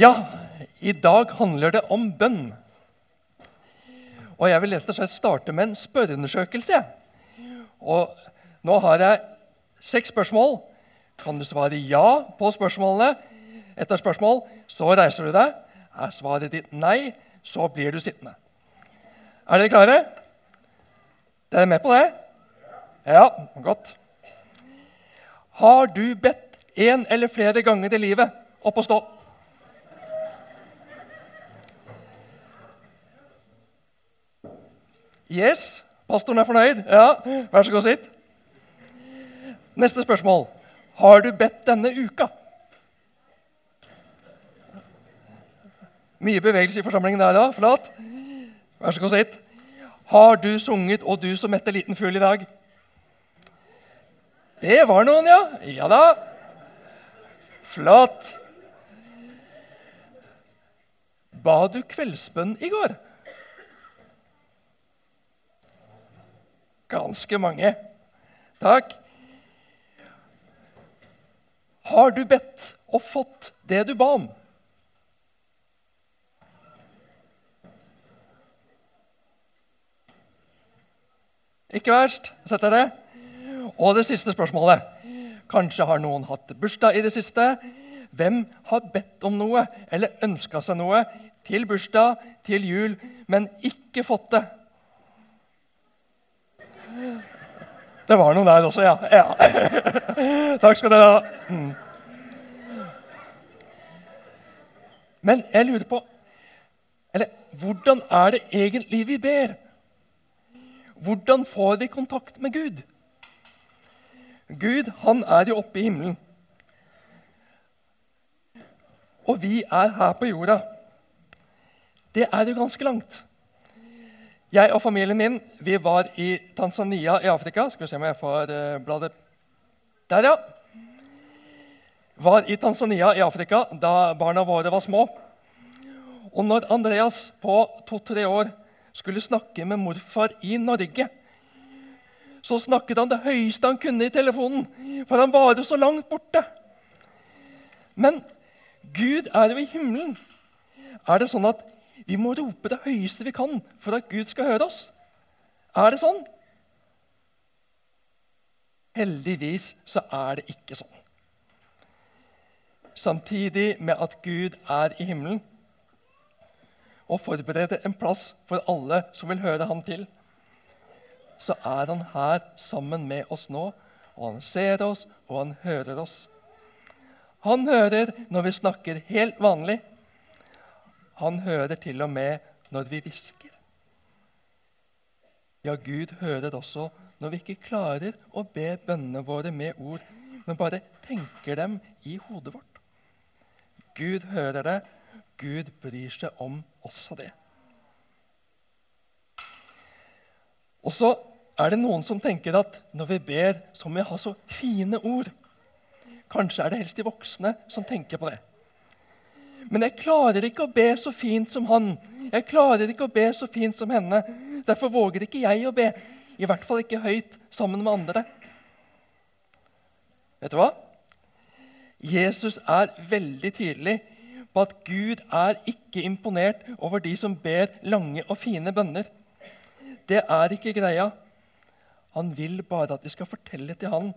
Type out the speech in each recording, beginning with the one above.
Ja, i dag handler det om bønn. Og jeg vil rett og slett starte med en spørreundersøkelse. Og nå har jeg seks spørsmål. Kan du svare ja på spørsmålene etter spørsmål, så reiser du deg. Er svaret ditt nei, så blir du sittende. Er dere klare? Dere er med på det? Ja, godt. Har du bedt én eller flere ganger i livet opp og stå? Yes. Pastoren er fornøyd? Ja, Vær så god, sitt. Neste spørsmål. Har du bedt denne uka? Mye bevegelse i forsamlingen der, da. Flott. Vær så god, sitt. Har du sunget 'Og du som mette liten fugl' i dag? Det var noen, ja. Ja da. Flott. Ba du kveldsbønn i går? Ganske mange. Takk. Har du bedt og fått det du ba om? Ikke verst. Setter dere. Og det siste spørsmålet. Kanskje har noen hatt bursdag i det siste. Hvem har bedt om noe eller ønska seg noe til bursdag, til jul, men ikke fått det? Det var noen der også, ja. ja. Takk skal dere ha. Mm. Men jeg lurer på Eller hvordan er det egentlig vi ber? Hvordan får vi kontakt med Gud? Gud han er jo oppe i himmelen. Og vi er her på jorda. Det er jo ganske langt. Jeg og familien min vi var i Tanzania i Afrika. Skal vi se om jeg får uh, bladet Der, ja. Var i Tanzania i Afrika da barna våre var små. Og når Andreas på to-tre år skulle snakke med morfar i Norge, så snakket han det høyeste han kunne i telefonen, for han var jo så langt borte. Men Gud er jo i himmelen. Er det sånn at vi må rope det høyeste vi kan for at Gud skal høre oss. Er det sånn? Heldigvis så er det ikke sånn. Samtidig med at Gud er i himmelen og forbereder en plass for alle som vil høre Han til, så er Han her sammen med oss nå, og Han ser oss, og Han hører oss. Han hører når vi snakker helt vanlig, han hører til og med når vi hvisker. Ja, Gud hører også når vi ikke klarer å be bønnene våre med ord, men bare tenker dem i hodet vårt. Gud hører det. Gud bryr seg om også det. Og så er det noen som tenker at når vi ber, så må vi ha så fine ord. Kanskje er det helst de voksne som tenker på det. Men jeg klarer ikke å be så fint som han. Jeg klarer ikke å be så fint som henne. Derfor våger ikke jeg å be. I hvert fall ikke høyt sammen med andre. Vet du hva? Jesus er veldig tydelig på at Gud er ikke imponert over de som ber lange og fine bønner. Det er ikke greia. Han vil bare at vi skal fortelle til han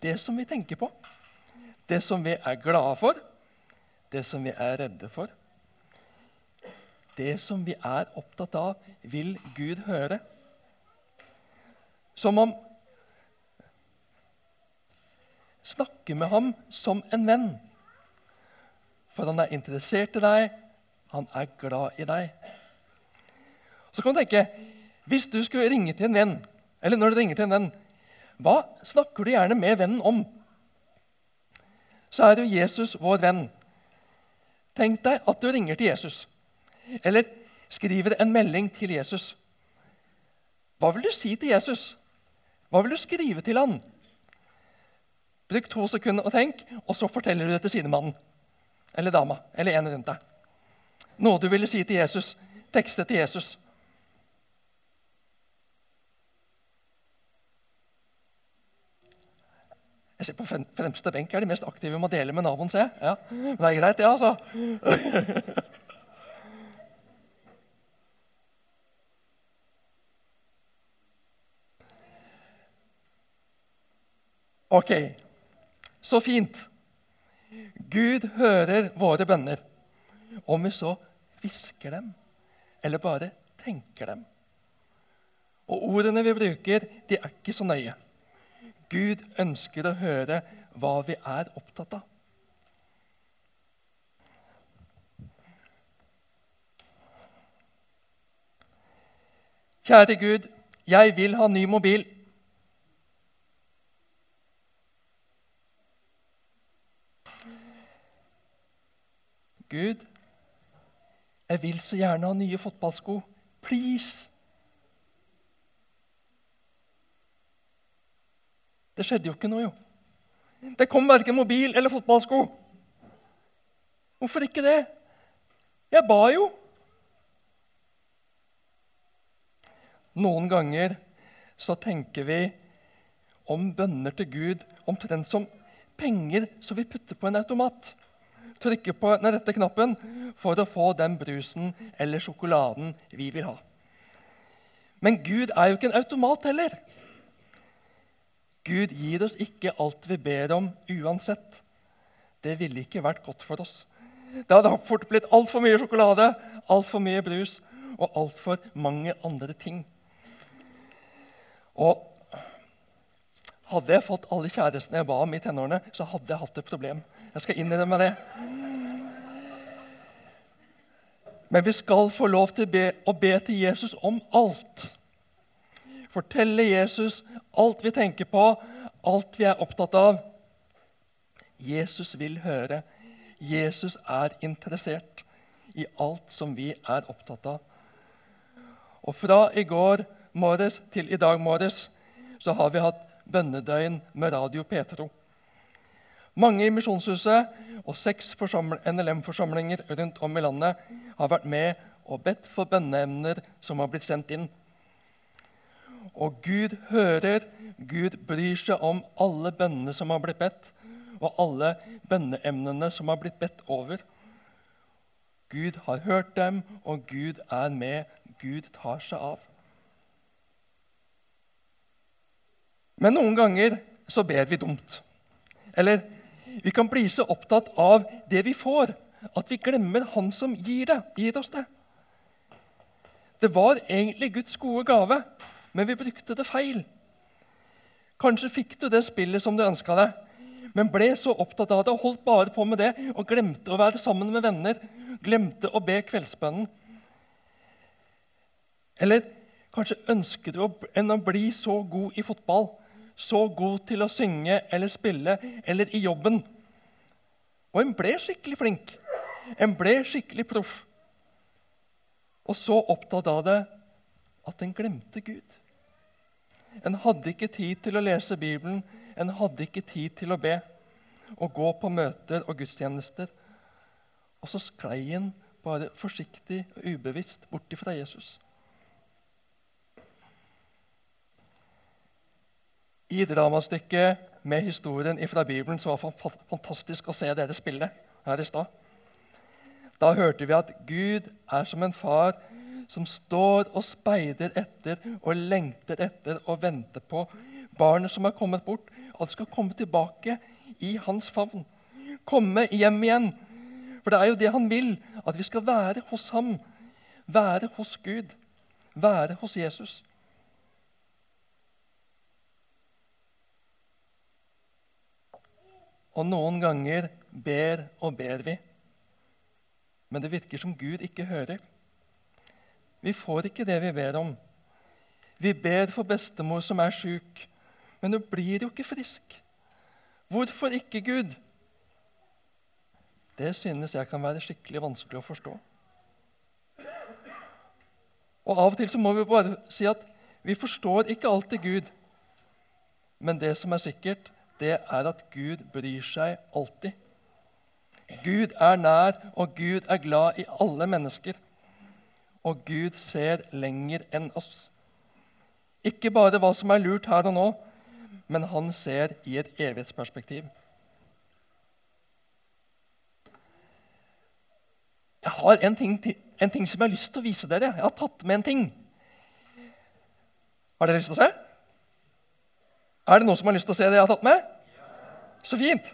det som vi tenker på, det som vi er glade for, det som vi er redde for. Det som vi er opptatt av, vil Gud høre. Som om Snakke med ham som en venn. For han er interessert i deg, han er glad i deg. Så kan du tenke Hvis du skulle ringe til en venn, eller når du ringer til en venn, hva snakker du gjerne med vennen om? Så er jo Jesus vår venn. Tenk deg at du ringer til Jesus eller skriver en melding til Jesus. Hva vil du si til Jesus? Hva vil du skrive til han? Bruk to sekunder og tenk, og så forteller du det til sidemannen eller dama eller en rundt deg. Noe du ville si til Jesus. Tekste til Jesus. Jeg ser På fremste benk er de mest aktive med å dele med naboen, jeg. Ja. Men det er greit, det, ja, altså. Ok, så fint. Gud hører våre bønner, om vi så hvisker dem eller bare tenker dem. Og ordene vi bruker, de er ikke så nøye. Gud ønsker å høre hva vi er opptatt av. Kjære Gud, jeg vil ha ny mobil. Gud, jeg vil så gjerne ha nye fotballsko. Please! Det skjedde jo ikke noe, jo. Det kom verken mobil eller fotballsko. Hvorfor ikke det? Jeg ba jo. Noen ganger så tenker vi om bønner til Gud omtrent som penger som vi putter på en automat. Trykker på den rette knappen for å få den brusen eller sjokoladen vi vil ha. Men Gud er jo ikke en automat heller. Gud gir oss ikke alt vi ber om uansett. Det ville ikke vært godt for oss. Det hadde fort blitt altfor mye sjokolade, altfor mye brus og altfor mange andre ting. Og hadde jeg fått alle kjærestene jeg ba om i tenårene, så hadde jeg hatt et problem. Jeg skal innrømme det. Men vi skal få lov til å be, å be til Jesus om alt. Fortelle Jesus alt vi tenker på, alt vi er opptatt av. Jesus vil høre. Jesus er interessert i alt som vi er opptatt av. Og fra i går morges til i dag morges så har vi hatt bønnedøgn med Radio Petro. Mange i Misjonshuset og seks NLM-forsamlinger rundt om i landet har vært med og bedt for bønneemner som har blitt sendt inn. Og Gud hører, Gud bryr seg om alle bønnene som har blitt bedt, og alle bønneemnene som har blitt bedt over. Gud har hørt dem, og Gud er med. Gud tar seg av. Men noen ganger så ber vi dumt. Eller vi kan bli så opptatt av det vi får, at vi glemmer Han som gir, det, gir oss det. Det var egentlig Guds gode gave men vi brukte det feil. Kanskje fikk du det spillet som du ønska deg, men ble så opptatt av det og holdt bare på med det og glemte å være sammen med venner, glemte å be kveldsbønnen. Eller kanskje ønsker du enn å bli så god i fotball, så god til å synge eller spille eller i jobben. Og en ble skikkelig flink. En ble skikkelig proff. Og så opptatt av det at en glemte Gud. En hadde ikke tid til å lese Bibelen, en hadde ikke tid til å be og gå på møter og gudstjenester. Og så sklei en bare forsiktig og ubevisst bort fra Jesus. I dramastykket med historien fra Bibelen så var det fantastisk å se dere spille her i stad. Da hørte vi at Gud er som en far som står og speider etter og lengter etter og venter på barnet som er kommet bort, at skal komme tilbake i hans favn. Komme hjem igjen. For det er jo det han vil, at vi skal være hos ham. Være hos Gud. Være hos Jesus. Og noen ganger ber og ber vi. Men det virker som Gud ikke hører. Vi får ikke det vi ber om. Vi ber for bestemor som er sjuk, men hun blir jo ikke frisk. Hvorfor ikke Gud? Det synes jeg kan være skikkelig vanskelig å forstå. Og Av og til så må vi bare si at vi forstår ikke alltid Gud. Men det som er sikkert, det er at Gud bryr seg alltid. Gud er nær, og Gud er glad i alle mennesker og Gud ser lenger enn oss. Ikke bare hva som er lurt her og nå, men han ser i et evighetsperspektiv. Jeg har en ting, en ting, som jeg har lyst til å vise dere. Jeg har tatt med en ting. Har dere lyst til å se? Er det noen som har lyst til å se det jeg har tatt med? Så fint.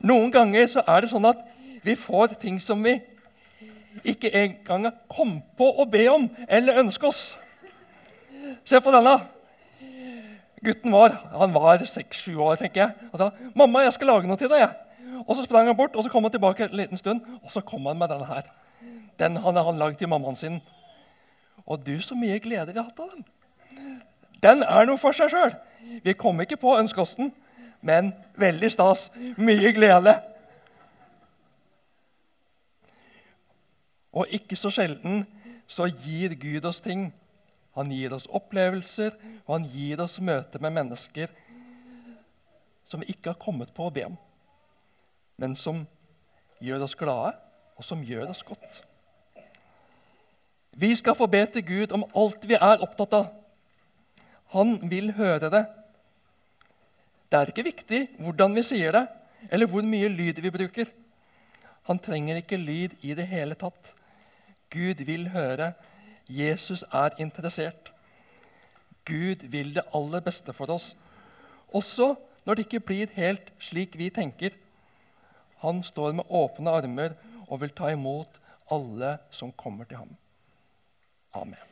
Noen ganger så er det sånn at vi får ting som vi ikke engang kom på å be om eller ønske oss. Se på denne. Gutten var han var seks-sju år, tenker jeg. Og sa 'Mamma, jeg skal lage noe til deg.' Og Så sprang han bort, og så kom han tilbake en liten stund, og så kom han med denne her. Den hadde han lagd til mammaen sin. Og du, så mye glede vi har hatt av den. Den er noe for seg sjøl. Vi kom ikke på å ønske oss den, men veldig stas. Mye glede. Og ikke så sjelden så gir Gud oss ting. Han gir oss opplevelser, og han gir oss møter med mennesker som vi ikke har kommet på å be om, men som gjør oss glade, og som gjør oss godt. Vi skal få be til Gud om alt vi er opptatt av. Han vil høre det. Det er ikke viktig hvordan vi sier det, eller hvor mye lyd vi bruker. Han trenger ikke lyd i det hele tatt. Gud vil høre. Jesus er interessert. Gud vil det aller beste for oss, også når det ikke blir helt slik vi tenker. Han står med åpne armer og vil ta imot alle som kommer til ham. Amen.